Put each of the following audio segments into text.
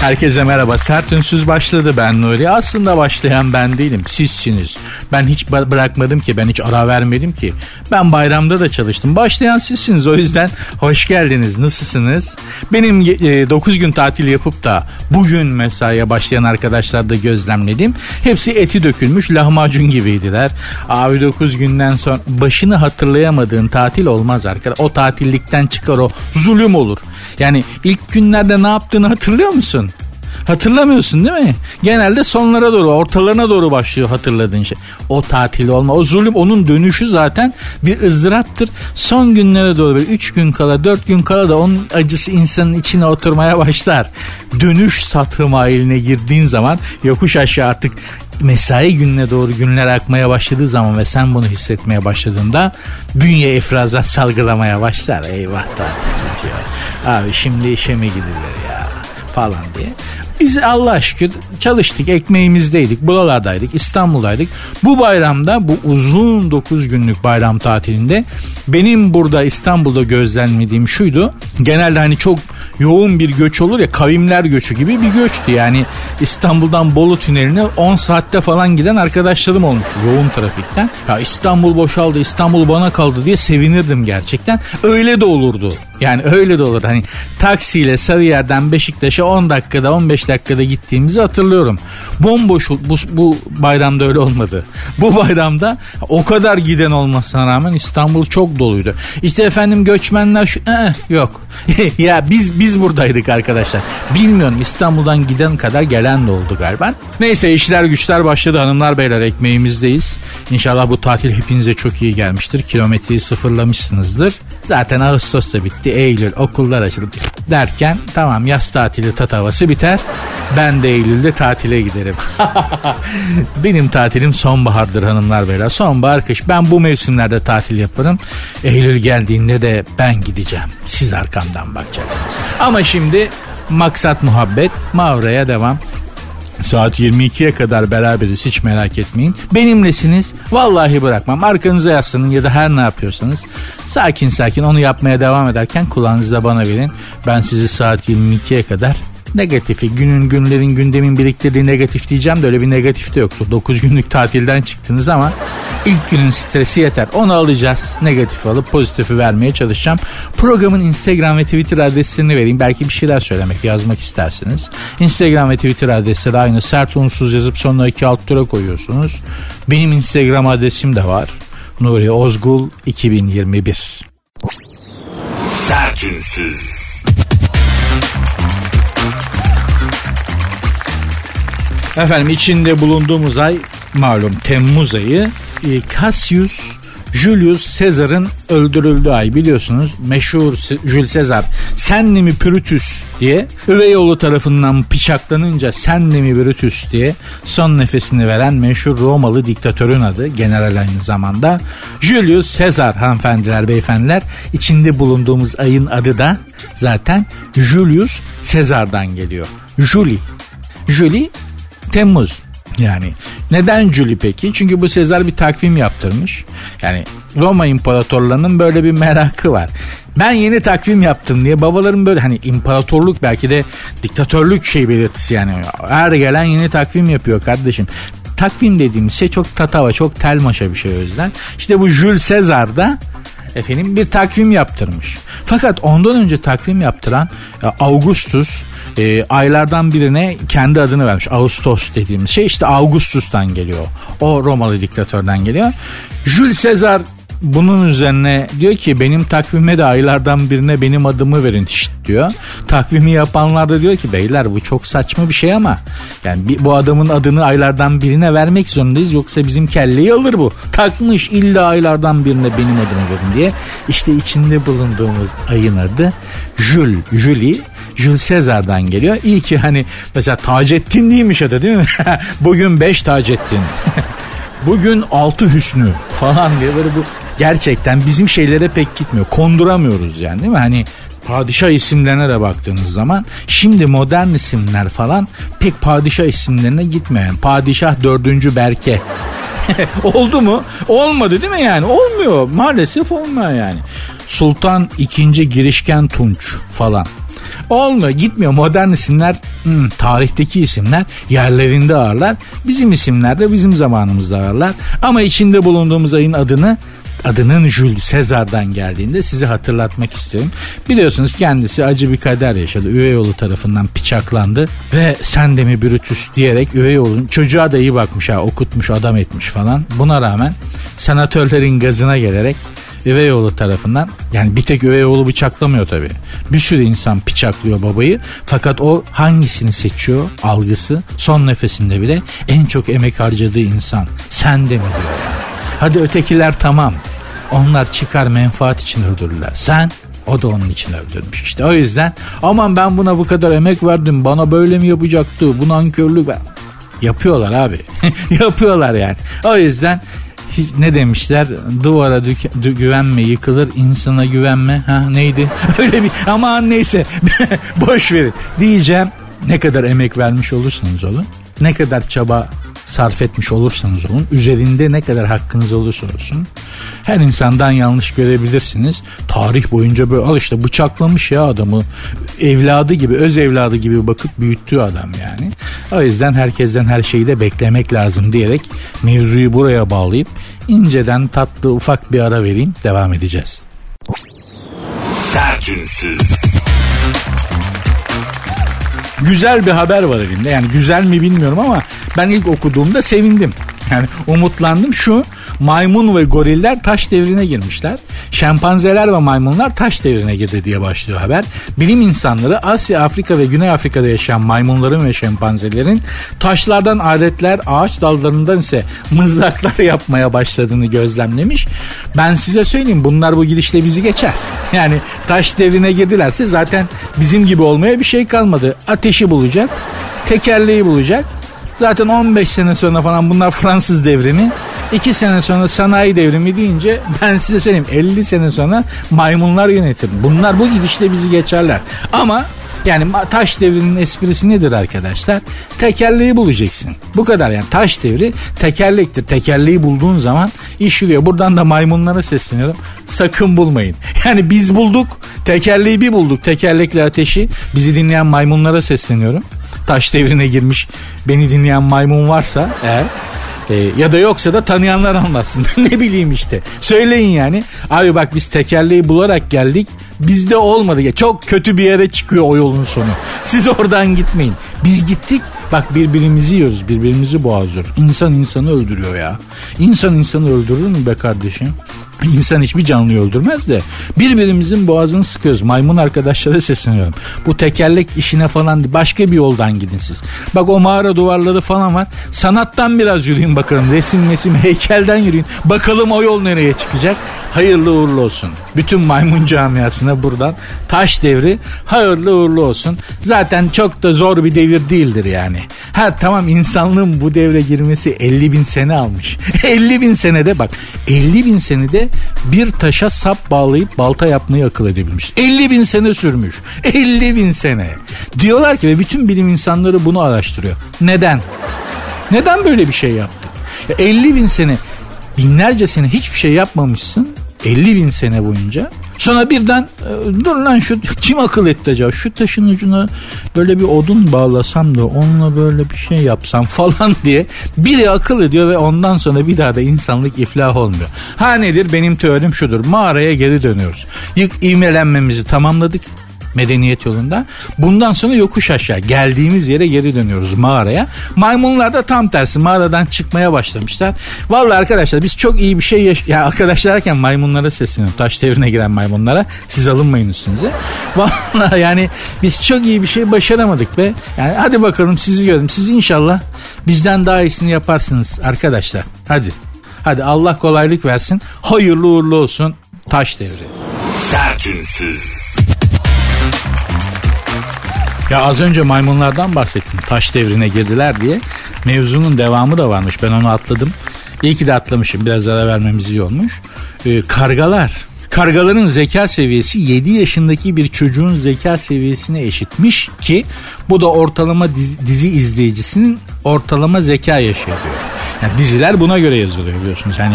Herkese merhaba. Sert Ünsüz başladı ben Nuri. Aslında başlayan ben değilim. Sizsiniz. Ben hiç bırakmadım ki. Ben hiç ara vermedim ki. Ben bayramda da çalıştım. Başlayan sizsiniz. O yüzden hoş geldiniz. Nasılsınız? Benim 9 gün tatil yapıp da bugün mesaiye başlayan arkadaşlar da gözlemledim. Hepsi eti dökülmüş lahmacun gibiydiler. Abi 9 günden sonra başını hatırlayamadığın tatil olmaz arkadaş. O tatillikten çıkar o zulüm olur. Yani ilk günlerde ne yaptığını hatırlıyor musun? Hatırlamıyorsun değil mi? Genelde sonlara doğru, ortalarına doğru başlıyor hatırladığın şey. O tatil olma, o zulüm, onun dönüşü zaten bir ızdıraptır. Son günlere doğru böyle 3 gün kala, 4 gün kala da onun acısı insanın içine oturmaya başlar. Dönüş satı mailine girdiğin zaman yokuş aşağı artık mesai gününe doğru günler akmaya başladığı zaman ve sen bunu hissetmeye başladığında bünye ifrazat salgılamaya başlar. Eyvah tatil bitiyor. Abi şimdi işe mi gidilir ya falan diye. Biz Allah şükür çalıştık, ekmeğimizdeydik, buralardaydık, İstanbul'daydık. Bu bayramda, bu uzun 9 günlük bayram tatilinde benim burada İstanbul'da gözlemlediğim şuydu. Genelde hani çok yoğun bir göç olur ya kavimler göçü gibi bir göçtü. Yani İstanbul'dan Bolu tüneline 10 saatte falan giden arkadaşlarım olmuş yoğun trafikten. Ya İstanbul boşaldı, İstanbul bana kaldı diye sevinirdim gerçekten. Öyle de olurdu. Yani öyle de olur. Hani taksiyle Sarıyer'den Beşiktaş'a 10 dakikada 15 dakikada gittiğimizi hatırlıyorum. Bomboş bu, bu bayramda öyle olmadı. Bu bayramda o kadar giden olmasına rağmen İstanbul çok doluydu. İşte efendim göçmenler şu ee, yok. ya biz biz buradaydık arkadaşlar. Bilmiyorum İstanbul'dan giden kadar gelen de oldu galiba. Neyse işler güçler başladı hanımlar beyler ekmeğimizdeyiz. İnşallah bu tatil hepinize çok iyi gelmiştir. Kilometreyi sıfırlamışsınızdır. Zaten Ağustos da bitti. Eylül okullar açıldı derken tamam yaz tatili tatavası biter. Ben de Eylül'de tatile giderim. Benim tatilim sonbahardır hanımlar beyler. Sonbahar kış. Ben bu mevsimlerde tatil yaparım. Eylül geldiğinde de ben gideceğim. Siz arkamdan bakacaksınız. Ama şimdi maksat muhabbet. Mavra'ya devam. Saat 22'ye kadar beraberiz hiç merak etmeyin. Benimlesiniz vallahi bırakmam. Arkanıza yaslanın ya da her ne yapıyorsanız sakin sakin onu yapmaya devam ederken kulağınızı da bana verin. Ben sizi saat 22'ye kadar negatifi günün günlerin gündemin biriktirdiği negatif diyeceğim de öyle bir negatif de yoktu. 9 günlük tatilden çıktınız ama ilk günün stresi yeter. Onu alacağız. Negatifi alıp pozitifi vermeye çalışacağım. Programın Instagram ve Twitter adreslerini vereyim. Belki bir şeyler söylemek, yazmak istersiniz. Instagram ve Twitter adresleri aynı. Sert unsuz yazıp sonuna iki alt tura koyuyorsunuz. Benim Instagram adresim de var. Nuri Ozgul 2021. Sertünsüz. Efendim içinde bulunduğumuz ay malum Temmuz ayı e, Cassius Julius Caesar'ın öldürüldüğü ay biliyorsunuz. Meşhur Jules Caesar senli mi Brutus? diye üvey oğlu tarafından bıçaklanınca senli mi Brutus? diye son nefesini veren meşhur Romalı diktatörün adı general aynı zamanda. Julius Caesar hanımefendiler beyefendiler içinde bulunduğumuz ayın adı da zaten Julius Caesar'dan geliyor. Julie Julie Temmuz. Yani neden Julie peki? Çünkü bu Sezar bir takvim yaptırmış. Yani Roma imparatorlarının böyle bir merakı var. Ben yeni takvim yaptım diye babaların böyle hani imparatorluk belki de diktatörlük şey belirtisi yani. Her gelen yeni takvim yapıyor kardeşim. Takvim dediğimiz şey çok tatava, çok telmaşa bir şey o yüzden. İşte bu Jules Caesar da efendim bir takvim yaptırmış. Fakat ondan önce takvim yaptıran Augustus e, aylardan birine kendi adını vermiş. Ağustos dediğimiz şey işte Augustus'tan geliyor. O Romalı diktatörden geliyor. Jules Caesar bunun üzerine diyor ki benim takvime de aylardan birine benim adımı verin şşt diyor. Takvimi yapanlar da diyor ki beyler bu çok saçma bir şey ama yani bu adamın adını aylardan birine vermek zorundayız yoksa bizim kelleyi alır bu. Takmış illa aylardan birine benim adımı verin diye. İşte içinde bulunduğumuz ayın adı Jules, Julie Jules Caesar'dan geliyor. İyi ki hani mesela Taceddin değilmiş adı değil mi? Bugün 5 Taceddin. Bugün 6 Hüsnü falan diye böyle bu gerçekten bizim şeylere pek gitmiyor. Konduramıyoruz yani değil mi? Hani padişah isimlerine de baktığınız zaman şimdi modern isimler falan pek padişah isimlerine gitmeyen. Padişah 4. Berke. Oldu mu? Olmadı değil mi yani? Olmuyor. Maalesef olmuyor yani. Sultan 2. Girişken Tunç falan. Olmuyor gitmiyor modern isimler hmm, tarihteki isimler yerlerinde ağırlar. Bizim isimler de bizim zamanımızda ağırlar. Ama içinde bulunduğumuz ayın adını adının Jules Caesar'dan geldiğinde sizi hatırlatmak istiyorum. Biliyorsunuz kendisi acı bir kader yaşadı. Üvey oğlu tarafından bıçaklandı ve sen de mi Brutus diyerek üvey oğlun çocuğa da iyi bakmış ha okutmuş adam etmiş falan. Buna rağmen senatörlerin gazına gelerek üvey oğlu tarafından yani bir tek üvey oğlu bıçaklamıyor tabii. Bir sürü insan bıçaklıyor babayı fakat o hangisini seçiyor algısı son nefesinde bile en çok emek harcadığı insan sen de mi diyor. Hadi ötekiler tamam onlar çıkar menfaat için öldürürler. Sen o da onun için öldürmüş işte. O yüzden aman ben buna bu kadar emek verdim bana böyle mi yapacaktı bu nankörlük. Yapıyorlar abi. Yapıyorlar yani. O yüzden hiç, ne demişler duvara dü- güvenme yıkılır insana güvenme ha neydi öyle bir aman neyse boş verin diyeceğim ne kadar emek vermiş olursanız olun ne kadar çaba sarf etmiş olursanız olun, üzerinde ne kadar hakkınız olursa olsun, her insandan yanlış görebilirsiniz. Tarih boyunca böyle al işte bıçaklamış ya adamı, evladı gibi, öz evladı gibi bakıp büyüttüğü adam yani. O yüzden herkesten her şeyi de beklemek lazım diyerek mevzuyu buraya bağlayıp inceden tatlı ufak bir ara vereyim, devam edeceğiz. Sertünsüz. Güzel bir haber var elinde. Yani güzel mi bilmiyorum ama ben ilk okuduğumda sevindim. Yani umutlandım şu maymun ve goriller taş devrine girmişler. Şempanzeler ve maymunlar taş devrine girdi diye başlıyor haber. Bilim insanları Asya, Afrika ve Güney Afrika'da yaşayan maymunların ve şempanzelerin taşlardan adetler, ağaç dallarından ise mızraklar yapmaya başladığını gözlemlemiş. Ben size söyleyeyim bunlar bu gidişle bizi geçer. Yani taş devrine girdilerse zaten bizim gibi olmaya bir şey kalmadı. Ateşi bulacak, tekerleği bulacak, Zaten 15 sene sonra falan bunlar Fransız devrimi. 2 sene sonra sanayi devrimi deyince ben size söyleyeyim 50 sene sonra maymunlar yönetir. Bunlar bu gidişle bizi geçerler. Ama yani taş devrinin esprisi nedir arkadaşlar? Tekerleği bulacaksın. Bu kadar yani taş devri tekerlektir. Tekerleği bulduğun zaman iş yürüyor. Buradan da maymunlara sesleniyorum. Sakın bulmayın. Yani biz bulduk. Tekerleği bir bulduk. Tekerlekle ateşi. Bizi dinleyen maymunlara sesleniyorum taş devrine girmiş beni dinleyen maymun varsa eğer e, ya da yoksa da tanıyanlar anlatsın. ne bileyim işte. Söyleyin yani. Abi bak biz tekerleği bularak geldik. Bizde olmadı. Ya çok kötü bir yere çıkıyor o yolun sonu. Siz oradan gitmeyin. Biz gittik. Bak birbirimizi yiyoruz. Birbirimizi boğazlıyoruz. İnsan insanı öldürüyor ya. İnsan insanı öldürür mü be kardeşim? İnsan hiçbir canlıyı öldürmez de birbirimizin boğazını sıkıyoruz. Maymun arkadaşlara sesleniyorum. Bu tekerlek işine falan başka bir yoldan gidin siz. Bak o mağara duvarları falan var. Sanattan biraz yürüyün bakalım. Resim mesim heykelden yürüyün. Bakalım o yol nereye çıkacak. Hayırlı uğurlu olsun. Bütün maymun camiasına buradan taş devri hayırlı uğurlu olsun. Zaten çok da zor bir devir değildir yani. Ha tamam insanlığın bu devre girmesi 50 bin sene almış. 50 bin senede bak 50 bin senede bir taşa sap bağlayıp balta yapmayı akıl edebilmiş. 50 bin sene sürmüş. 50 bin sene. Diyorlar ki ve bütün bilim insanları bunu araştırıyor. Neden? Neden böyle bir şey yaptı? 50 bin sene binlerce sene hiçbir şey yapmamışsın 50 bin sene boyunca. Sonra birden e, dur lan şu kim akıl etti acaba? Şu taşın ucuna böyle bir odun bağlasam da onunla böyle bir şey yapsam falan diye biri akıl ediyor ve ondan sonra bir daha da insanlık iflah olmuyor. Ha nedir? Benim teorim şudur. Mağaraya geri dönüyoruz. Yık ivmelenmemizi tamamladık medeniyet yolunda. Bundan sonra yokuş aşağı geldiğimiz yere geri dönüyoruz mağaraya. Maymunlar da tam tersi mağaradan çıkmaya başlamışlar. Vallahi arkadaşlar biz çok iyi bir şey yaş- ya arkadaşlar derken maymunlara sesleniyorum. Taş devrine giren maymunlara. Siz alınmayın üstünüze. Vallahi yani biz çok iyi bir şey başaramadık be. Yani hadi bakalım sizi gördüm. Siz inşallah bizden daha iyisini yaparsınız arkadaşlar. Hadi. Hadi Allah kolaylık versin. Hayırlı uğurlu olsun. Taş devri. Sertünsüz. Ya az önce maymunlardan bahsettim. Taş devrine girdiler diye. Mevzunun devamı da varmış. Ben onu atladım. İyi ki de atlamışım. Biraz ara vermemiz iyi olmuş. Ee, kargalar. Kargaların zeka seviyesi 7 yaşındaki bir çocuğun zeka seviyesine eşitmiş ki bu da ortalama dizi, dizi izleyicisinin ortalama zeka yaşı yapıyor. Yani diziler buna göre yazılıyor biliyorsunuz. Yani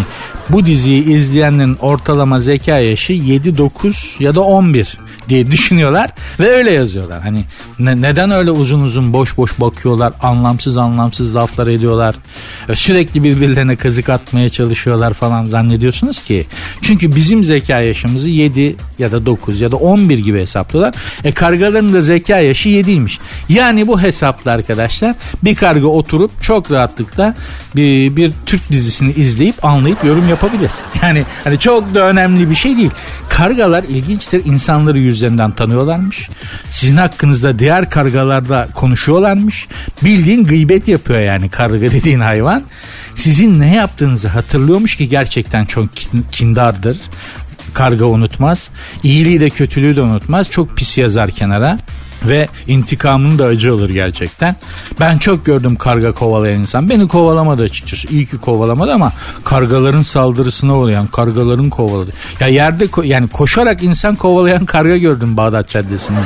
bu diziyi izleyenlerin ortalama zeka yaşı 7, 9 ya da 11 diye düşünüyorlar ve öyle yazıyorlar. Hani ne, neden öyle uzun uzun boş boş bakıyorlar, anlamsız anlamsız laflar ediyorlar, sürekli birbirlerine kazık atmaya çalışıyorlar falan zannediyorsunuz ki. Çünkü bizim zeka yaşımızı 7 ya da 9 ya da 11 gibi hesaplıyorlar. E kargaların da zeka yaşı 7'ymiş. Yani bu hesapla arkadaşlar bir karga oturup çok rahatlıkla bir, bir Türk dizisini izleyip anlayıp yorum yapabilir. Yani hani çok da önemli bir şey değil. Kargalar ilginçtir insanları yüzlerinden tanıyorlarmış. Sizin hakkınızda diğer kargalarda konuşuyorlarmış. Bildiğin gıybet yapıyor yani karga dediğin hayvan. Sizin ne yaptığınızı hatırlıyormuş ki gerçekten çok kindardır. Karga unutmaz. İyiliği de kötülüğü de unutmaz. Çok pis yazar kenara ve intikamının da acı olur gerçekten. Ben çok gördüm karga kovalayan insan. Beni kovalamadı açıkçası. İyi ki kovalamadı ama kargaların saldırısına uğrayan, kargaların kovaladı. Ya yerde ko- yani koşarak insan kovalayan karga gördüm Bağdat Caddesi'nin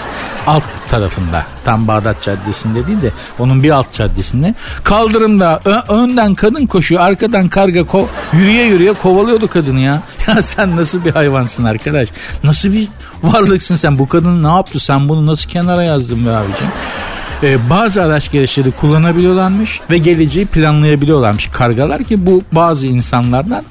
alt tarafında. Tam Bağdat Caddesi'nde değil de onun bir alt caddesinde. Kaldırımda ö- önden kadın koşuyor, arkadan karga ko- yürüye yürüye kovalıyordu kadını ya. Ya sen nasıl bir hayvansın arkadaş? Nasıl bir varlıksın sen? Bu kadın ne yaptı? Sen bunu nasıl kenara yazdın be abicim? Ee, bazı araç gereçleri kullanabiliyorlarmış ve geleceği planlayabiliyorlarmış kargalar ki bu bazı insanlardan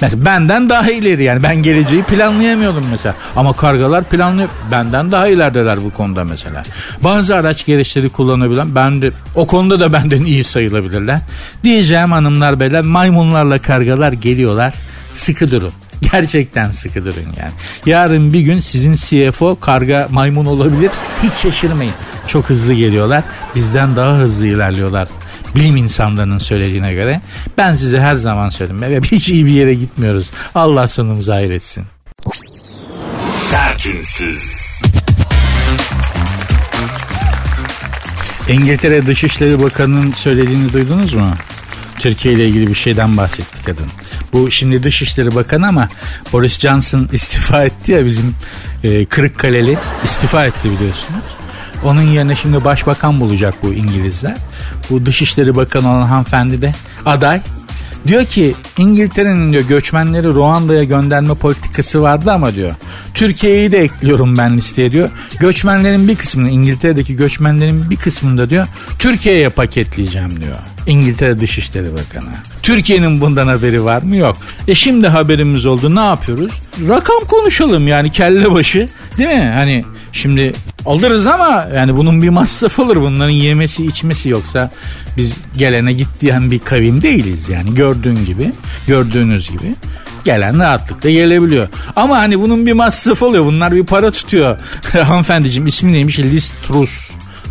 Mesela benden daha ileri yani ben geleceği planlayamıyordum mesela. Ama kargalar planlıyor. Benden daha ilerideler bu konuda mesela. Bazı araç gereçleri kullanabilen ben de o konuda da benden iyi sayılabilirler. Diyeceğim hanımlar beyler maymunlarla kargalar geliyorlar. Sıkı durun. Gerçekten sıkı durun yani. Yarın bir gün sizin CFO karga maymun olabilir. Hiç şaşırmayın. Çok hızlı geliyorlar. Bizden daha hızlı ilerliyorlar. Bilim insanlarının söylediğine göre. Ben size her zaman söyledim. Ve hiç iyi bir yere gitmiyoruz. Allah sonumuzu hayretsin. Sertünsüz. İngiltere Dışişleri Bakanı'nın söylediğini duydunuz mu? Türkiye ile ilgili bir şeyden bahsetti kadın. Bu şimdi Dışişleri Bakanı ama Boris Johnson istifa etti ya bizim e, Kırıkkaleli istifa etti biliyorsunuz. Onun yerine şimdi başbakan bulacak bu İngilizler. Bu Dışişleri Bakanı olan hanımefendi de aday. Diyor ki İngiltere'nin diyor göçmenleri Ruanda'ya gönderme politikası vardı ama diyor Türkiye'yi de ekliyorum ben listeye diyor. Göçmenlerin bir kısmını İngiltere'deki göçmenlerin bir kısmını da diyor Türkiye'ye paketleyeceğim diyor. İngiltere Dışişleri Bakanı. Türkiye'nin bundan haberi var mı? Yok. E şimdi haberimiz oldu. Ne yapıyoruz? Rakam konuşalım yani kelle başı. Değil mi? Hani şimdi alırız ama yani bunun bir masrafı olur. Bunların yemesi içmesi yoksa biz gelene git diyen bir kavim değiliz yani. Gördüğün gibi, gördüğünüz gibi gelen rahatlıkla gelebiliyor. Ama hani bunun bir masrafı oluyor. Bunlar bir para tutuyor. Hanımefendiciğim ismi neymiş? Liz Truss.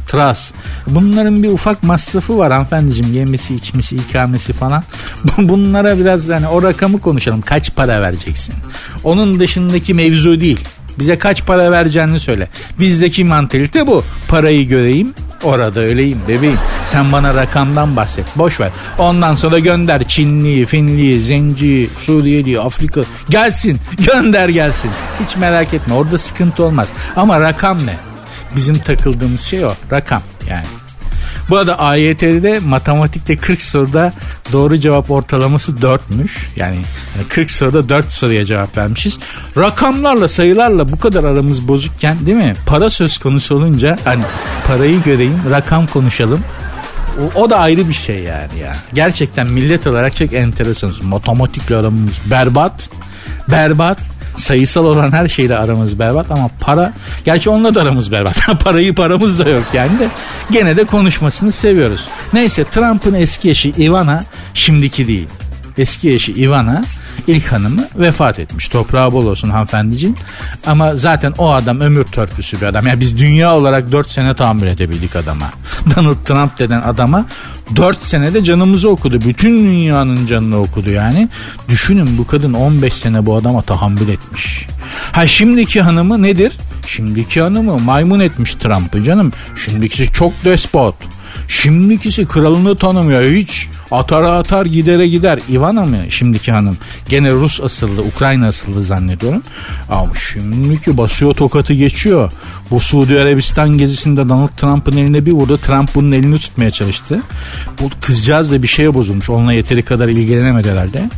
Tras. Bunların bir ufak masrafı var hanımefendiciğim. Yemesi, içmesi, ikamesi falan. Bunlara biraz yani o rakamı konuşalım. Kaç para vereceksin? Onun dışındaki mevzu değil. Bize kaç para vereceğini söyle. Bizdeki mantalite bu. Parayı göreyim, Orada öyleyim bebeğim. Sen bana rakamdan bahset. Boş ver. Ondan sonra gönder Çinli, Finli, Zenci, Suriyeli, Afrika. Gelsin. Gönder gelsin. Hiç merak etme. Orada sıkıntı olmaz. Ama rakam ne? Bizim takıldığımız şey o. Rakam yani. Bu arada AYT'de matematikte 40 soruda doğru cevap ortalaması 4'müş. Yani 40 soruda 4 soruya cevap vermişiz. Rakamlarla sayılarla bu kadar aramız bozukken değil mi? Para söz konusu olunca hani parayı göreyim rakam konuşalım. O, o da ayrı bir şey yani ya. Gerçekten millet olarak çok enteresanız. Matematikle aramız berbat. Berbat sayısal olan her şeyle aramız berbat ama para gerçi onunla da aramız berbat. Parayı paramız da yok yani de gene de konuşmasını seviyoruz. Neyse Trump'ın eski eşi Ivana şimdiki değil. Eski eşi Ivana ilk hanımı vefat etmiş. Toprağı bol olsun hanımefendiciğim. Ama zaten o adam ömür törpüsü bir adam. Yani biz dünya olarak 4 sene tahammül edebildik adama. Donald Trump denen adama 4 senede canımızı okudu. Bütün dünyanın canını okudu yani. Düşünün bu kadın 15 sene bu adama tahammül etmiş. Ha şimdiki hanımı nedir? Şimdiki hanımı maymun etmiş Trump'ı canım. Şimdikisi çok despot. Şimdikisi kralını tanımıyor hiç. Atara atar gidere gider. Ivana mı şimdiki hanım? Gene Rus asıllı, Ukrayna asıllı zannediyorum. Ama şimdiki basıyor tokatı geçiyor. Bu Suudi Arabistan gezisinde Donald Trump'ın eline bir vurdu. Trump bunun elini tutmaya çalıştı. Bu kızcağız da bir şeye bozulmuş. Onunla yeteri kadar ilgilenemedi herhalde.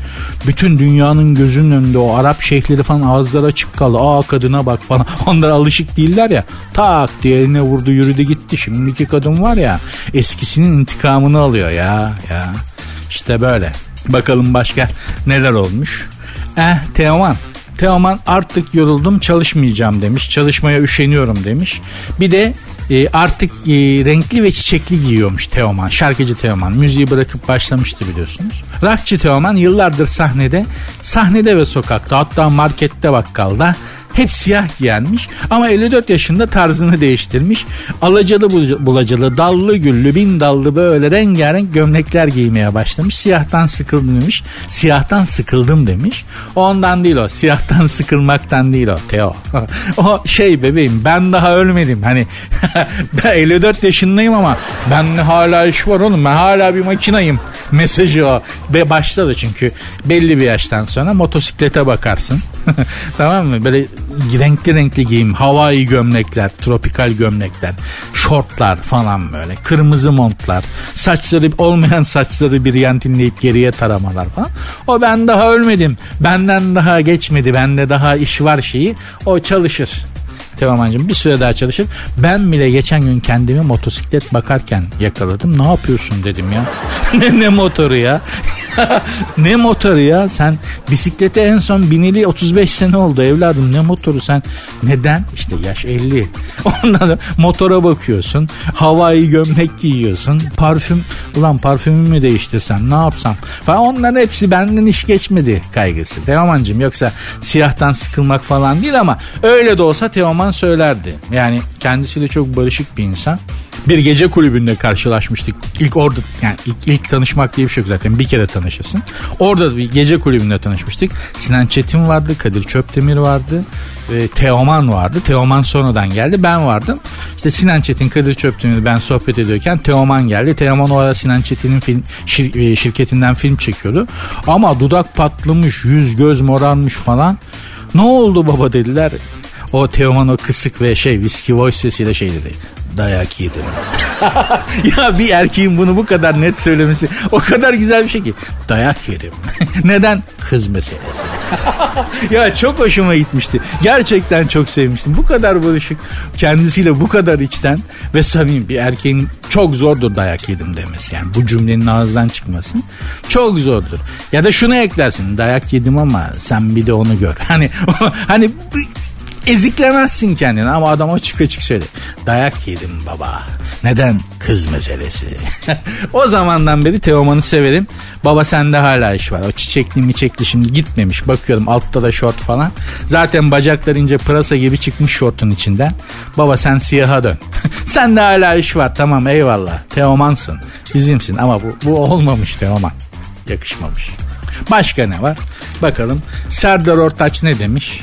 Bütün dünyanın gözünün önünde o Arap şeyhleri falan ağızları açık kaldı. Aa kadına bak falan. Onlar alışık değiller ya. Tak diye eline vurdu yürüdü gitti. Şimdiki kadın var ya eskisinin intikamını alıyor ya. ya. İşte böyle. Bakalım başka neler olmuş. Eh Teoman Teoman artık yoruldum çalışmayacağım demiş. Çalışmaya üşeniyorum demiş. Bir de e, artık e, renkli ve çiçekli giyiyormuş Teoman. Şarkıcı Teoman. Müziği bırakıp başlamıştı biliyorsunuz. Rockçı Teoman yıllardır sahnede, sahnede ve sokakta hatta markette bakkalda hep siyah giyinmiş ama 54 yaşında tarzını değiştirmiş. Alacalı bulacalı, dallı güllü, bin dallı böyle rengarenk gömlekler giymeye başlamış. Siyahtan sıkıldım demiş. Siyahtan sıkıldım demiş. Ondan değil o. Siyahtan sıkılmaktan değil o Teo. o şey bebeğim ben daha ölmedim. Hani ben 54 yaşındayım ama ben hala iş var oğlum. Ben hala bir makinayım. Mesajı o. Ve başladı çünkü belli bir yaştan sonra motosiklete bakarsın. tamam mı? Böyle renkli renkli giyim, havai gömlekler, tropikal gömlekler, şortlar falan böyle, kırmızı montlar, saçları olmayan saçları bir yantinleyip geriye taramalar falan. O ben daha ölmedim, benden daha geçmedi, bende daha iş var şeyi. O çalışır. Teoman'cığım bir süre daha çalışır. Ben bile geçen gün kendimi motosiklet bakarken yakaladım. Ne yapıyorsun dedim ya. ne, ne motoru ya? ne motoru ya? Sen bisiklete en son bineli 35 sene oldu evladım. Ne motoru sen? Neden? İşte yaş 50. Ondan da motora bakıyorsun. Havai gömlek giyiyorsun. Parfüm. Ulan parfümümü değiştirsem ne yapsam? Falan onların hepsi benden iş geçmedi kaygısı. Teoman'cığım yoksa siyahtan sıkılmak falan değil ama öyle de olsa Teoman söylerdi. Yani kendisiyle çok barışık bir insan bir gece kulübünde karşılaşmıştık. İlk orada yani ilk, ilk tanışmak diye bir şey yok zaten bir kere tanışırsın. Orada bir gece kulübünde tanışmıştık. Sinan Çetin vardı, Kadir Çöptemir vardı, e, Teoman vardı. Teoman sonradan geldi, ben vardım. İşte Sinan Çetin, Kadir Çöptemir ben sohbet ediyorken Teoman geldi. Teoman o ara Sinan Çetin'in film, şir, e, şirketinden film çekiyordu. Ama dudak patlamış, yüz göz morarmış falan. Ne oldu baba dediler. O Teoman o kısık ve şey viski voice sesiyle şey dedi dayak yedim. ya bir erkeğin bunu bu kadar net söylemesi o kadar güzel bir şey ki. Dayak yedim. Neden? Kız meselesi. ya çok hoşuma gitmişti. Gerçekten çok sevmiştim. Bu kadar barışık, kendisiyle bu kadar içten ve samimi bir erkeğin çok zordur dayak yedim demesi. Yani bu cümlenin ağızdan çıkması çok zordur. Ya da şunu eklersin. Dayak yedim ama sen bir de onu gör. Hani hani eziklemezsin kendini ama adam açık açık söyle. Dayak yedim baba. Neden? Kız meselesi. o zamandan beri Teoman'ı severim. Baba sende hala iş var. O çiçekli miçekli şimdi gitmemiş. Bakıyorum altta da şort falan. Zaten bacaklar ince pırasa gibi çıkmış şortun içinden. Baba sen siyaha dön. sende hala iş var tamam eyvallah. Teoman'sın. Bizimsin ama bu, bu olmamış Teoman. Yakışmamış. Başka ne var? Bakalım Serdar Ortaç ne demiş?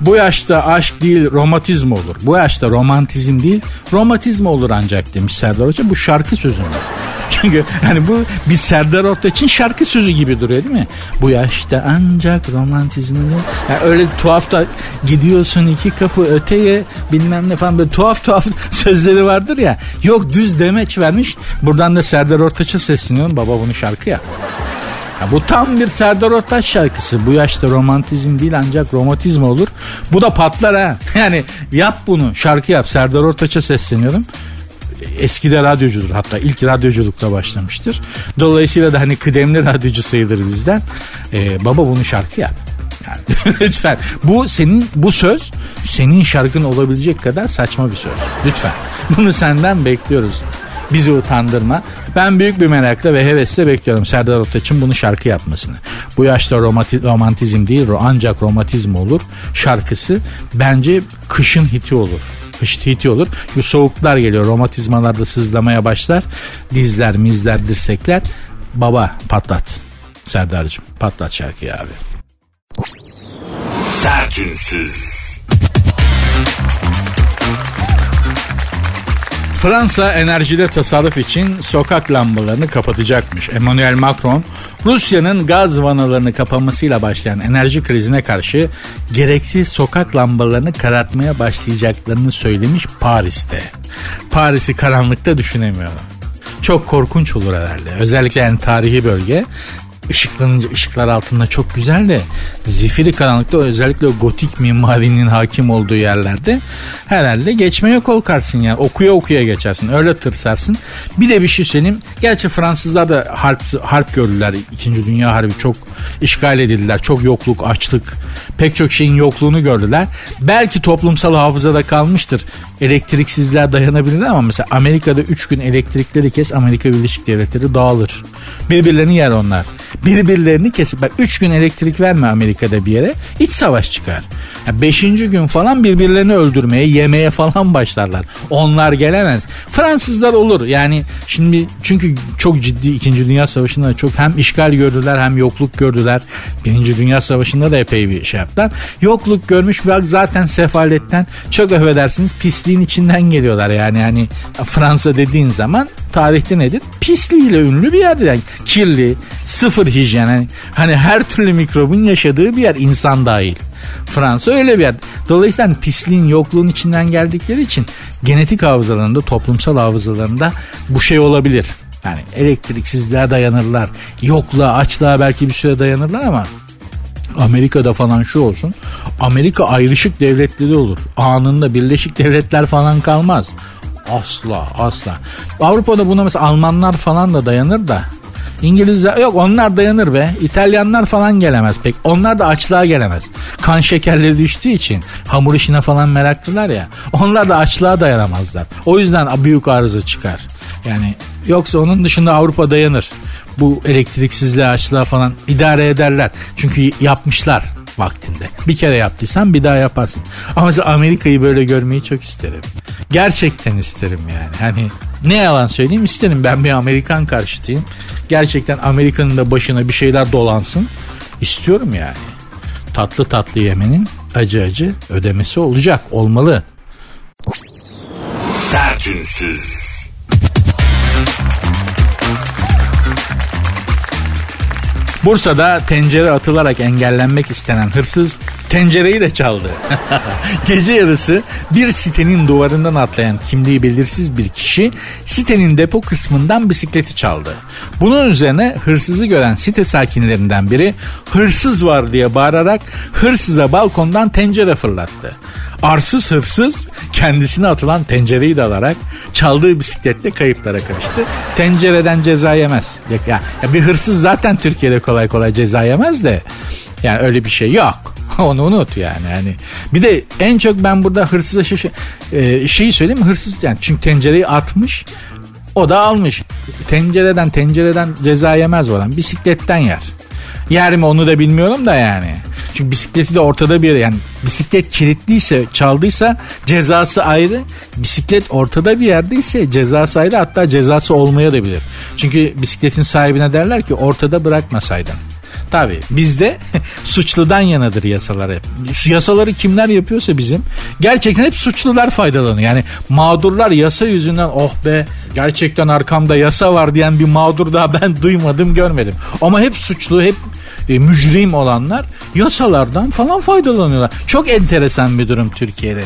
Bu yaşta aşk değil romatizm olur. Bu yaşta romantizm değil romatizm olur ancak demiş Serdar Hoca. Bu şarkı sözü mü? Çünkü hani bu bir Serdar Ortaç'ın şarkı sözü gibi duruyor değil mi? Bu yaşta ancak romantizmini yani öyle tuhaf da gidiyorsun iki kapı öteye bilmem ne falan böyle tuhaf tuhaf sözleri vardır ya. Yok düz demeç vermiş. Buradan da Serdar Ortaç'a sesleniyorum. Baba bunu şarkı ya. Ya bu tam bir Serdar Ortaç şarkısı. Bu yaşta romantizm değil ancak romantizm olur. Bu da patlar ha. Yani yap bunu. Şarkı yap. Serdar Ortaç'a sesleniyorum eskide radyocudur hatta ilk radyoculukta başlamıştır. Dolayısıyla da hani kıdemli radyocu sayılır bizden. Ee, baba bunu şarkı yap. Yani, lütfen bu senin bu söz senin şarkın olabilecek kadar saçma bir söz. Lütfen bunu senden bekliyoruz bizi utandırma. Ben büyük bir merakla ve hevesle bekliyorum Serdar Ortaç'ın bunu şarkı yapmasını. Bu yaşta romati- romantizm değil ancak romantizm olur şarkısı bence kışın hiti olur kış hiti olur. Bu soğuklar geliyor. Romatizmalarda sızlamaya başlar. Dizler, mizler, dirsekler. Baba patlat. Serdar'cığım patlat şarkıyı abi. Sertünsüz. Fransa enerjide tasarruf için sokak lambalarını kapatacakmış. Emmanuel Macron Rusya'nın gaz vanalarını kapamasıyla başlayan enerji krizine karşı gereksiz sokak lambalarını karartmaya başlayacaklarını söylemiş Paris'te. Paris'i karanlıkta düşünemiyorum. Çok korkunç olur herhalde. Özellikle yani tarihi bölge ışıklanınca ışıklar altında çok güzel de zifiri karanlıkta özellikle o gotik mimarinin hakim olduğu yerlerde herhalde geçmeye korkarsın yani okuya okuya geçersin öyle tırsarsın. Bir de bir şey söyleyeyim gerçi Fransızlar da harp, harp gördüler İkinci Dünya Harbi çok işgal edildiler çok yokluk açlık pek çok şeyin yokluğunu gördüler. Belki toplumsal hafızada kalmıştır elektriksizler dayanabilirler ama mesela Amerika'da 3 gün elektrikleri kes Amerika Birleşik Devletleri dağılır. Birbirlerini yer onlar birbirlerini kesip bak 3 gün elektrik verme Amerika'da bir yere iç savaş çıkar. 5. Yani gün falan birbirlerini öldürmeye yemeye falan başlarlar. Onlar gelemez. Fransızlar olur yani şimdi çünkü çok ciddi 2. Dünya Savaşı'nda çok hem işgal gördüler hem yokluk gördüler. 1. Dünya Savaşı'nda da epey bir şey yaptılar. Yokluk görmüş bak zaten sefaletten çok affedersiniz pisliğin içinden geliyorlar yani yani Fransa dediğin zaman tarihte nedir? Pisliğiyle ünlü bir yerdir. Yani kirli, sıfır hijyen. Hani, hani her türlü mikrobun yaşadığı bir yer insan dahil. Fransa öyle bir yer. Dolayısıyla pisliğin yokluğun içinden geldikleri için genetik hafızalarında, toplumsal hafızalarında bu şey olabilir. Yani elektriksizliğe dayanırlar. Yokluğa, açlığa belki bir süre dayanırlar ama Amerika'da falan şu olsun. Amerika ayrışık devletleri olur. Anında Birleşik Devletler falan kalmaz. Asla asla. Avrupa'da buna mesela Almanlar falan da dayanır da İngilizler yok onlar dayanır be. İtalyanlar falan gelemez pek. Onlar da açlığa gelemez. Kan şekerleri düştüğü için hamur işine falan meraklılar ya. Onlar da açlığa dayanamazlar. O yüzden büyük arıza çıkar. Yani yoksa onun dışında Avrupa dayanır. Bu elektriksizliğe açlığa falan idare ederler. Çünkü yapmışlar vaktinde. Bir kere yaptıysan bir daha yaparsın. Ama mesela Amerika'yı böyle görmeyi çok isterim. Gerçekten isterim yani. Hani ne yalan söyleyeyim isterim. Ben bir Amerikan karşıtıyım. Gerçekten Amerika'nın da başına bir şeyler dolansın. istiyorum yani. Tatlı tatlı yemenin acı acı ödemesi olacak. Olmalı. Sertünsüz. Bursa'da tencere atılarak engellenmek istenen hırsız tencereyi de çaldı. Gece yarısı bir sitenin duvarından atlayan kimliği belirsiz bir kişi sitenin depo kısmından bisikleti çaldı. Bunun üzerine hırsızı gören site sakinlerinden biri hırsız var diye bağırarak hırsıza balkondan tencere fırlattı. Arsız hırsız kendisine atılan tencereyi de alarak çaldığı bisikletle kayıplara karıştı. Tencereden ceza yemez. Ya, ya bir hırsız zaten Türkiye'de kolay kolay ceza yemez de yani öyle bir şey yok. Onu unut yani. yani. Bir de en çok ben burada hırsıza şey, e, şeyi söyleyeyim mi? Hırsız yani çünkü tencereyi atmış o da almış. Tencereden tencereden ceza yemez o adam. Bisikletten yer. Yer mi onu da bilmiyorum da yani. Çünkü bisikleti de ortada bir yani bisiklet kilitliyse çaldıysa cezası ayrı. Bisiklet ortada bir yerdeyse cezası ayrı hatta cezası olmaya da bilir. Çünkü bisikletin sahibine derler ki ortada bırakmasaydın. Tabi bizde suçludan yanadır yasalar hep. Yasaları kimler yapıyorsa bizim gerçekten hep suçlular faydalanıyor. Yani mağdurlar yasa yüzünden oh be gerçekten arkamda yasa var diyen bir mağdur daha ben duymadım görmedim. Ama hep suçlu hep e, mücrim olanlar yasalardan falan faydalanıyorlar. Çok enteresan bir durum Türkiye'de.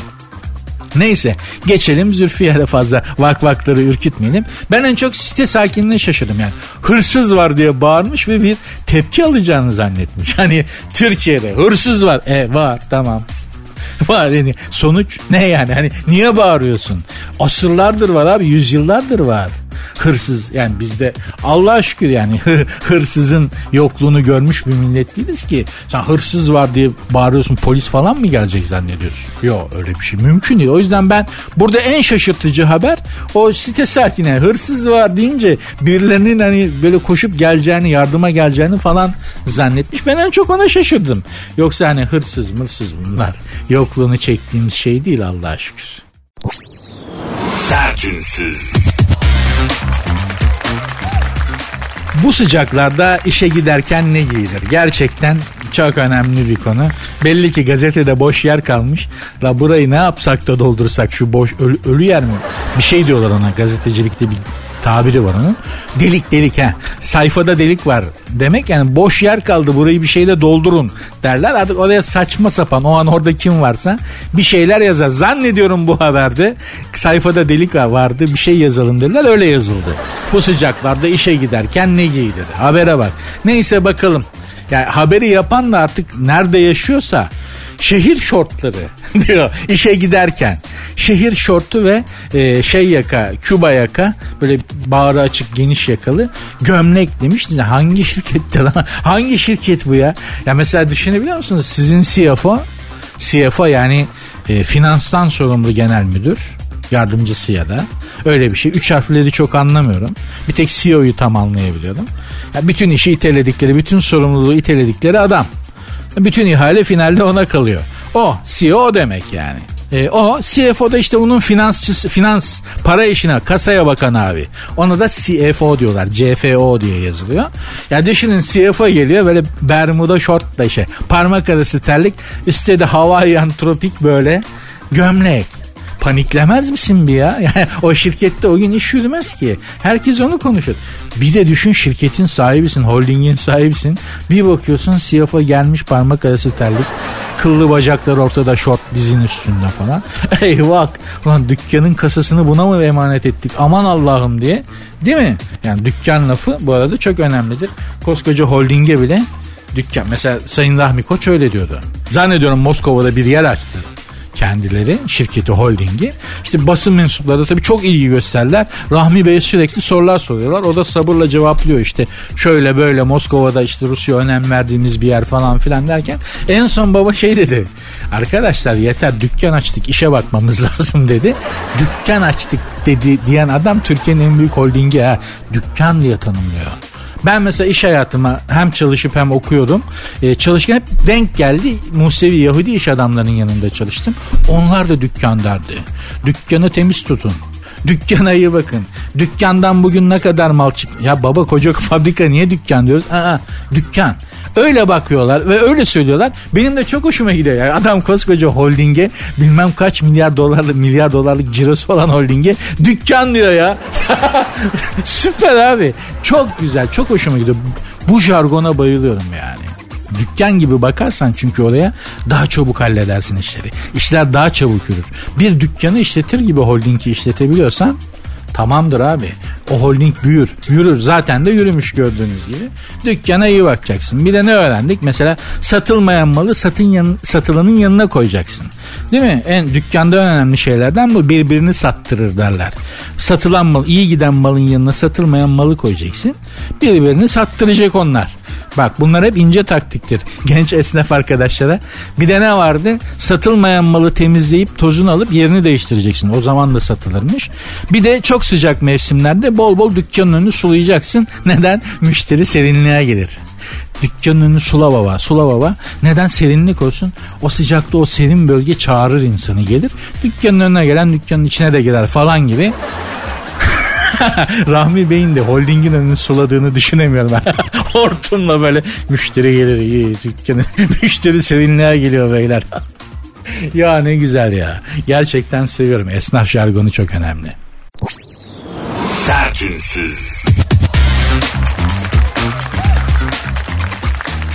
Neyse geçelim Zülfiyar'a fazla vak vakları ürkütmeyelim. Ben en çok site sakinliğine şaşırdım yani. Hırsız var diye bağırmış ve bir tepki alacağını zannetmiş. Hani Türkiye'de hırsız var. E var tamam var yani sonuç ne yani hani niye bağırıyorsun asırlardır var abi yüzyıllardır var hırsız yani bizde Allah'a şükür yani hırsızın yokluğunu görmüş bir millet değiliz ki sen hırsız var diye bağırıyorsun polis falan mı gelecek zannediyorsun? Yok öyle bir şey mümkün değil. O yüzden ben burada en şaşırtıcı haber o site sakine hırsız var deyince birilerinin hani böyle koşup geleceğini yardıma geleceğini falan zannetmiş. Ben en çok ona şaşırdım. Yoksa hani hırsız mırsız bunlar yokluğunu çektiğimiz şey değil Allah'a şükür. Sertünsüz. Bu sıcaklarda işe giderken ne giyilir? Gerçekten Çok önemli bir konu. Belli ki gazetede boş yer kalmış. La burayı ne yapsak da doldursak şu boş ölü, ölü yer mi? Bir şey diyorlar ona gazetecilikte bir tabiri var onun. Delik delik ha. Sayfada delik var demek yani boş yer kaldı burayı bir şeyle doldurun derler. Artık oraya saçma sapan o an orada kim varsa bir şeyler yazar. Zannediyorum bu haberde sayfada delik vardı bir şey yazalım dediler öyle yazıldı. Bu sıcaklarda işe giderken ne giydir habere bak. Neyse bakalım. Yani haberi yapan da artık nerede yaşıyorsa şehir şortları diyor işe giderken. Şehir şortu ve e, şey yaka, Küba yaka böyle bağrı açık geniş yakalı gömlek demiş. Hangi şirkette lan? Hangi şirket bu ya? Ya mesela düşünebiliyor musunuz? Sizin CFO CFO yani e, finanstan sorumlu genel müdür yardımcısı ya da öyle bir şey. Üç harfleri çok anlamıyorum. Bir tek CEO'yu tam anlayabiliyorum. Ya bütün işi iteledikleri, bütün sorumluluğu iteledikleri adam. Bütün ihale finalde ona kalıyor. O CEO demek yani. E, o CFO da işte onun finansçısı, finans para işine kasaya bakan abi. Ona da CFO diyorlar. CFO diye yazılıyor. Ya düşünün CFO geliyor böyle bermuda şortla işte parmak arası terlik üstte de Hawaiian tropik böyle gömlek paniklemez misin bir ya? Yani o şirkette o gün iş yürümez ki. Herkes onu konuşur. Bir de düşün şirketin sahibisin, holdingin sahibisin. Bir bakıyorsun CFO gelmiş parmak arası terlik. Kıllı bacaklar ortada şort dizin üstünde falan. Eyvah ulan dükkanın kasasını buna mı emanet ettik aman Allah'ım diye. Değil mi? Yani dükkan lafı bu arada çok önemlidir. Koskoca holdinge bile dükkan. Mesela Sayın Rahmi Koç öyle diyordu. Zannediyorum Moskova'da bir yer açtı kendileri şirketi holdingi. İşte basın mensupları da tabii çok ilgi gösterler. Rahmi Bey'e sürekli sorular soruyorlar. O da sabırla cevaplıyor işte şöyle böyle Moskova'da işte Rusya önem verdiğimiz bir yer falan filan derken en son baba şey dedi. Arkadaşlar yeter dükkan açtık işe bakmamız lazım dedi. Dükkan açtık dedi diyen adam Türkiye'nin en büyük holdingi ha. Dükkan diye tanımlıyor. Ben mesela iş hayatıma hem çalışıp hem okuyordum. Ee, çalışırken hep denk geldi. Musevi Yahudi iş adamlarının yanında çalıştım. Onlar da dükkan derdi. Dükkanı temiz tutun. Dükkana iyi bakın. Dükkandan bugün ne kadar mal çık... Ya baba koca fabrika niye dükkan diyoruz? Aa, dükkan. Öyle bakıyorlar ve öyle söylüyorlar. Benim de çok hoşuma gidiyor. Yani adam koskoca holdinge bilmem kaç milyar dolarlık milyar dolarlık cirosu olan holdinge dükkan diyor ya. Süper abi. Çok güzel. Çok hoşuma gidiyor. Bu jargona bayılıyorum yani. Dükkan gibi bakarsan çünkü oraya daha çabuk halledersin işleri. İşler daha çabuk yürür. Bir dükkanı işletir gibi holdingi işletebiliyorsan Tamamdır abi. O holding büyür. Yürür. Zaten de yürümüş gördüğünüz gibi. Dükkana iyi bakacaksın. Bir de ne öğrendik? Mesela satılmayan malı satın yan, satılanın yanına koyacaksın. Değil mi? En dükkanda önemli şeylerden bu. Birbirini sattırır derler. Satılan mal, iyi giden malın yanına satılmayan malı koyacaksın. Birbirini sattıracak onlar. Bak bunlar hep ince taktiktir. Genç esnaf arkadaşlara. Bir de ne vardı? Satılmayan malı temizleyip tozunu alıp yerini değiştireceksin. O zaman da satılırmış. Bir de çok sıcak mevsimlerde bol bol dükkanın önünü sulayacaksın. Neden? Müşteri serinliğe gelir. Dükkanın önünü sula baba, sula baba. Neden serinlik olsun? O sıcakta o serin bölge çağırır insanı gelir. Dükkanın önüne gelen dükkanın içine de girer falan gibi. Rahmi Bey'in de holdingin önünü suladığını düşünemiyorum. Hortumla böyle müşteri gelir. iyi dükkanı. müşteri serinliğe geliyor beyler. ya ne güzel ya. Gerçekten seviyorum. Esnaf jargonu çok önemli. Sertünsüz.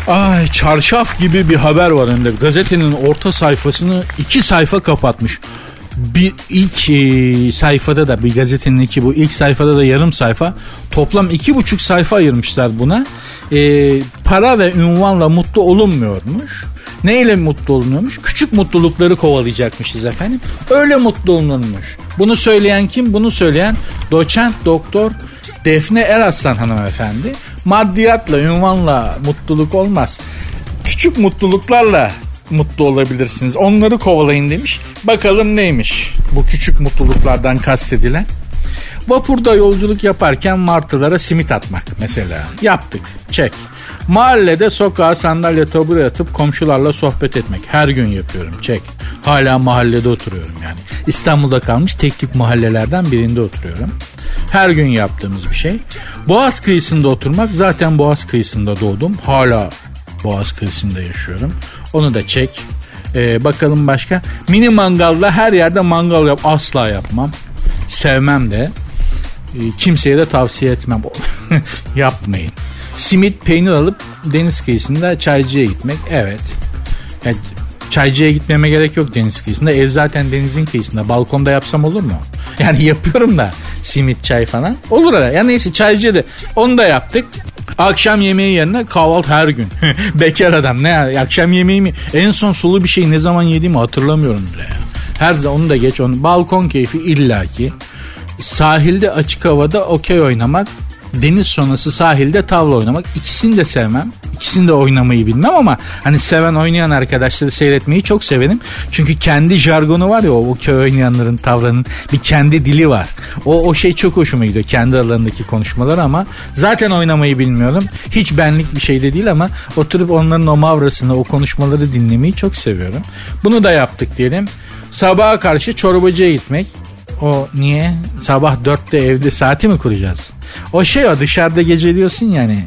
Ay çarşaf gibi bir haber var önünde. Gazetenin orta sayfasını iki sayfa kapatmış bir ilk e, sayfada da bir gazetenin iki bu ilk sayfada da yarım sayfa. Toplam iki buçuk sayfa ayırmışlar buna. E, para ve ünvanla mutlu olunmuyormuş. Neyle mutlu olunuyormuş küçük mutlulukları kovalayacakmışız efendim. Öyle mutlu olunurmuş bunu söyleyen kim? Bunu söyleyen doçent doktor Defne Eraslan hanımefendi. Maddiyatla ünvanla mutluluk olmaz. Küçük mutluluklarla mutlu olabilirsiniz. Onları kovalayın demiş. Bakalım neymiş bu küçük mutluluklardan kastedilen. Vapurda yolculuk yaparken martılara simit atmak mesela. Yaptık. Çek. Mahallede sokağa sandalye tabure atıp komşularla sohbet etmek. Her gün yapıyorum. Çek. Hala mahallede oturuyorum yani. İstanbul'da kalmış tek mahallelerden birinde oturuyorum. Her gün yaptığımız bir şey. Boğaz kıyısında oturmak zaten Boğaz kıyısında doğdum. Hala Boğaz kıyısında yaşıyorum. Onu da çek. Ee, bakalım başka. Mini mangalda her yerde mangal yap. Asla yapmam. Sevmem de. Ee, kimseye de tavsiye etmem. Yapmayın. Simit peynir alıp deniz kıyısında çaycıya gitmek. Evet. Yani çaycıya gitmeme gerek yok deniz kıyısında. Ev zaten denizin kıyısında. Balkonda yapsam olur mu? Yani yapıyorum da simit çay falan. Olur da. Ya neyse çaycıya da onu da yaptık. Akşam yemeği yerine kahvaltı her gün. Bekar adam ne? Akşam yemeği mi? En son sulu bir şey ne zaman yediğimi hatırlamıyorum bile ya. Her zaman onu da geç onu. Balkon keyfi illaki. Sahilde açık havada okey oynamak deniz sonrası sahilde tavla oynamak. İkisini de sevmem. İkisini de oynamayı bilmem ama hani seven oynayan arkadaşları seyretmeyi çok severim. Çünkü kendi jargonu var ya o, o köy oynayanların tavlanın bir kendi dili var. O, o şey çok hoşuma gidiyor kendi aralarındaki konuşmalar ama zaten oynamayı bilmiyorum. Hiç benlik bir şey de değil ama oturup onların o mavrasını o konuşmaları dinlemeyi çok seviyorum. Bunu da yaptık diyelim. Sabaha karşı çorbacıya gitmek. O niye? Sabah dörtte evde saati mi kuracağız? O şey o dışarıda geceliyorsun yani.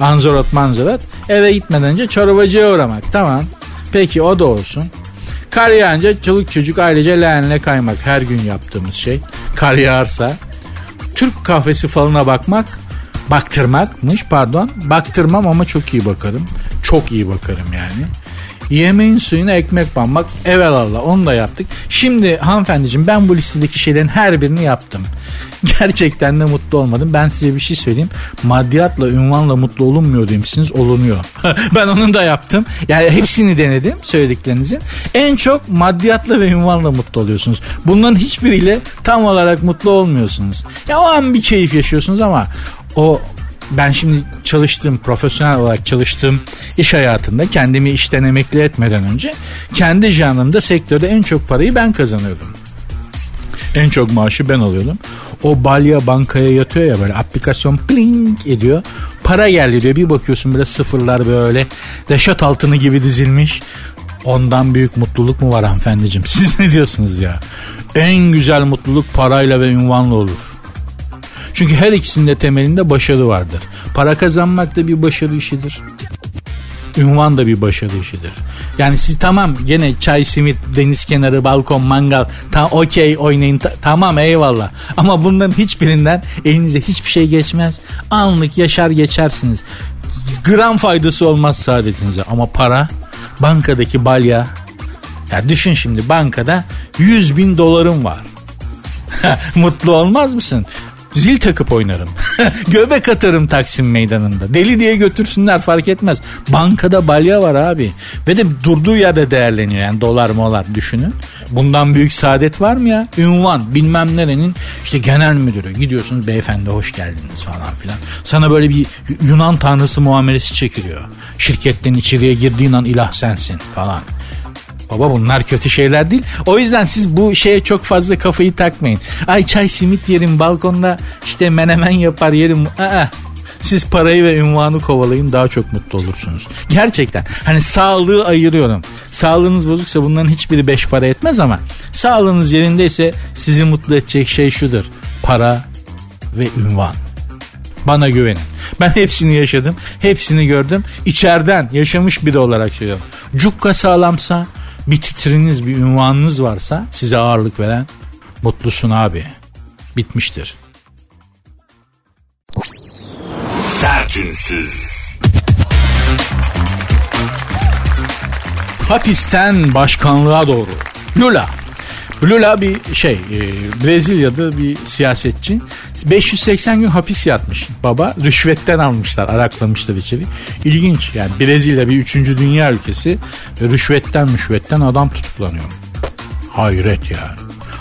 Anzorot manzorot. Eve gitmeden önce çorbacıya uğramak. Tamam. Peki o da olsun. Kar yağınca çoluk çocuk ailece leğenle kaymak. Her gün yaptığımız şey. Kar yağarsa. Türk kahvesi falına bakmak. Baktırmakmış pardon. Baktırmam ama çok iyi bakarım. Çok iyi bakarım yani. Yemeğin suyuna ekmek banmak evelallah onu da yaptık. Şimdi hanımefendiciğim ben bu listedeki şeylerin her birini yaptım. Gerçekten de mutlu olmadım. Ben size bir şey söyleyeyim. Maddiyatla, ünvanla mutlu olunmuyor demişsiniz. Olunuyor. ben onun da yaptım. Yani hepsini denedim söylediklerinizin. En çok maddiyatla ve ünvanla mutlu oluyorsunuz. Bunların hiçbiriyle tam olarak mutlu olmuyorsunuz. Ya o an bir keyif yaşıyorsunuz ama o ben şimdi çalıştığım profesyonel olarak çalıştığım iş hayatında kendimi işten emekli etmeden önce kendi janrımda sektörde en çok parayı ben kazanıyordum. En çok maaşı ben alıyordum. O balya bankaya yatıyor ya böyle aplikasyon pling ediyor. Para geldi Bir bakıyorsun böyle sıfırlar böyle reşat altını gibi dizilmiş. Ondan büyük mutluluk mu var hanımefendiciğim? Siz ne diyorsunuz ya? En güzel mutluluk parayla ve ünvanla olur. Çünkü her ikisinde temelinde başarı vardır. Para kazanmak da bir başarı işidir. Ünvan da bir başarı işidir. Yani siz tamam gene çay, simit, deniz kenarı, balkon, mangal tam okey oynayın ta- tamam eyvallah. Ama bunların hiçbirinden elinize hiçbir şey geçmez. Anlık yaşar geçersiniz. Gram faydası olmaz saadetinize ama para bankadaki balya ya düşün şimdi bankada 100 bin dolarım var. Mutlu olmaz mısın? Zil takıp oynarım. Göbek atarım Taksim meydanında. Deli diye götürsünler fark etmez. Bankada balya var abi. Ve de durduğu yerde değerleniyor yani dolar molar düşünün. Bundan büyük saadet var mı ya? Ünvan bilmem nerenin işte genel müdürü. Gidiyorsunuz beyefendi hoş geldiniz falan filan. Sana böyle bir Yunan tanrısı muamelesi çekiliyor. Şirketten içeriye girdiğin an ilah sensin falan. Baba bunlar kötü şeyler değil. O yüzden siz bu şeye çok fazla kafayı takmayın. Ay çay simit yerim balkonda işte menemen yapar yerim. Aa, siz parayı ve ünvanı kovalayın daha çok mutlu olursunuz. Gerçekten hani sağlığı ayırıyorum. Sağlığınız bozuksa bunların hiçbiri beş para etmez ama sağlığınız yerindeyse sizi mutlu edecek şey şudur. Para ve ünvan. Bana güvenin. Ben hepsini yaşadım. Hepsini gördüm. İçeriden yaşamış biri olarak söylüyorum. Cukka sağlamsa bir titriniz bir ünvanınız varsa size ağırlık veren mutlusun abi. Bitmiştir. Sertünsüz. Hapisten başkanlığa doğru. Lula. Lula bir şey e, Brezilya'da bir siyasetçi 580 gün hapis yatmış. Baba rüşvetten almışlar araklamışlar içeri. İlginç yani Brezilya bir üçüncü dünya ülkesi. Ve rüşvetten müşvetten adam tutuklanıyor. Hayret ya.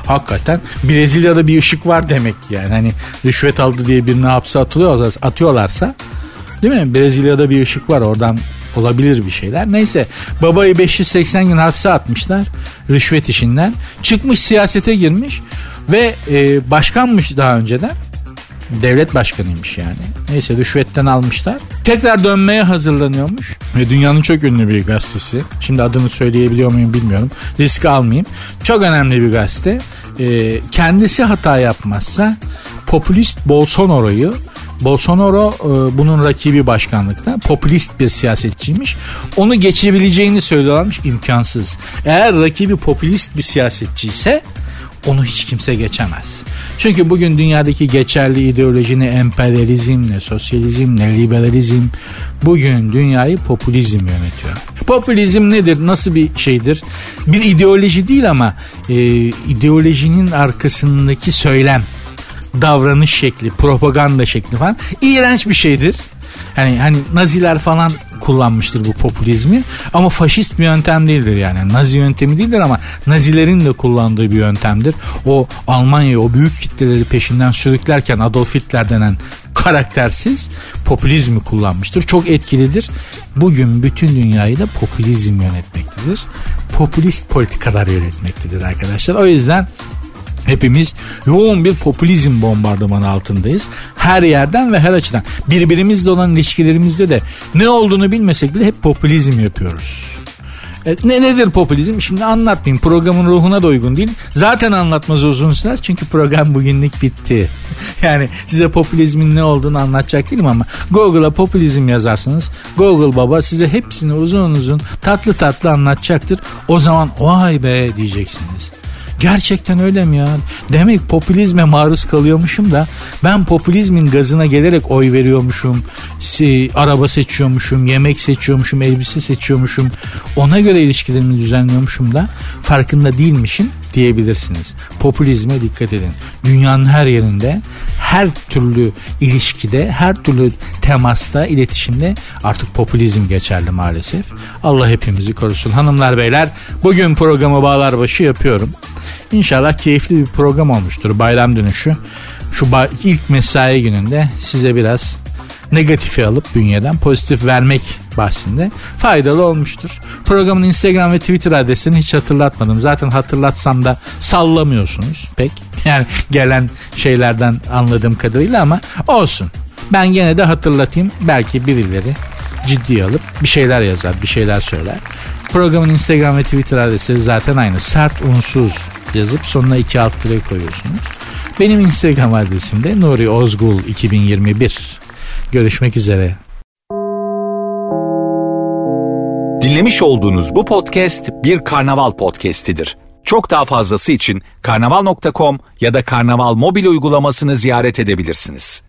Hakikaten Brezilya'da bir ışık var demek yani. Hani rüşvet aldı diye birini hapse atılıyor, atıyorlarsa değil mi? Brezilya'da bir ışık var oradan olabilir bir şeyler. Neyse babayı 580 gün hapse atmışlar rüşvet işinden. Çıkmış siyasete girmiş ve e, başkanmış daha önceden. Devlet başkanıymış yani. Neyse rüşvetten almışlar. Tekrar dönmeye hazırlanıyormuş. Ve dünyanın çok ünlü bir gazetesi. Şimdi adını söyleyebiliyor muyum bilmiyorum. Risk almayayım. Çok önemli bir gazete. Ee, kendisi hata yapmazsa popülist Bolsonaro'yu Bolsonaro e, bunun rakibi başkanlıkta. Popülist bir siyasetçiymiş. Onu geçebileceğini söylüyorlarmış imkansız. Eğer rakibi popülist bir siyasetçi ise onu hiç kimse geçemez. Çünkü bugün dünyadaki geçerli ideoloji ne emperyalizm ne sosyalizm ne liberalizm bugün dünyayı popülizm yönetiyor. Popülizm nedir? Nasıl bir şeydir? Bir ideoloji değil ama e, ideolojinin arkasındaki söylem, davranış şekli, propaganda şekli falan iğrenç bir şeydir. Hani hani Naziler falan kullanmıştır bu popülizmi ama faşist bir yöntem değildir yani. Nazi yöntemi değildir ama Nazilerin de kullandığı bir yöntemdir. O Almanya'yı o büyük kitleleri peşinden sürüklerken Adolf Hitler denen karaktersiz popülizmi kullanmıştır. Çok etkilidir. Bugün bütün dünyayı da popülizm yönetmektedir. Popülist politikalar yönetmektedir arkadaşlar. O yüzden Hepimiz yoğun bir popülizm bombardımanı altındayız. Her yerden ve her açıdan. Birbirimizle olan ilişkilerimizde de ne olduğunu bilmesek bile hep popülizm yapıyoruz. E, ne nedir popülizm? Şimdi anlatmayayım. Programın ruhuna da uygun değil. Zaten anlatmaz uzun sürer çünkü program bugünlük bitti. yani size popülizmin ne olduğunu anlatacak değilim ama Google'a popülizm yazarsanız Google baba size hepsini uzun uzun tatlı tatlı anlatacaktır. O zaman vay be diyeceksiniz. Gerçekten öyle mi ya? Demek popülizme maruz kalıyormuşum da ben popülizmin gazına gelerek oy veriyormuşum. Araba seçiyormuşum, yemek seçiyormuşum, elbise seçiyormuşum. Ona göre ilişkilerimi düzenliyormuşum da farkında değilmişim diyebilirsiniz. Popülizme dikkat edin. Dünyanın her yerinde, her türlü ilişkide, her türlü temasta, iletişimde artık popülizm geçerli maalesef. Allah hepimizi korusun. Hanımlar beyler bugün programı bağlar başı yapıyorum. İnşallah keyifli bir program olmuştur bayram dönüşü. Şu ilk mesai gününde size biraz negatifi alıp bünyeden pozitif vermek bahsinde faydalı olmuştur. Programın Instagram ve Twitter adresini hiç hatırlatmadım. Zaten hatırlatsam da sallamıyorsunuz pek. Yani gelen şeylerden anladığım kadarıyla ama olsun. Ben gene de hatırlatayım. Belki birileri ciddiye alıp bir şeyler yazar, bir şeyler söyler. Programın Instagram ve Twitter adresi zaten aynı. Sert unsuz yazıp sonuna iki alt tire koyuyorsunuz. Benim Instagram adresim de Nuri Ozgul 2021. Görüşmek üzere. Dinlemiş olduğunuz bu podcast bir karnaval podcastidir. Çok daha fazlası için karnaval.com ya da karnaval mobil uygulamasını ziyaret edebilirsiniz.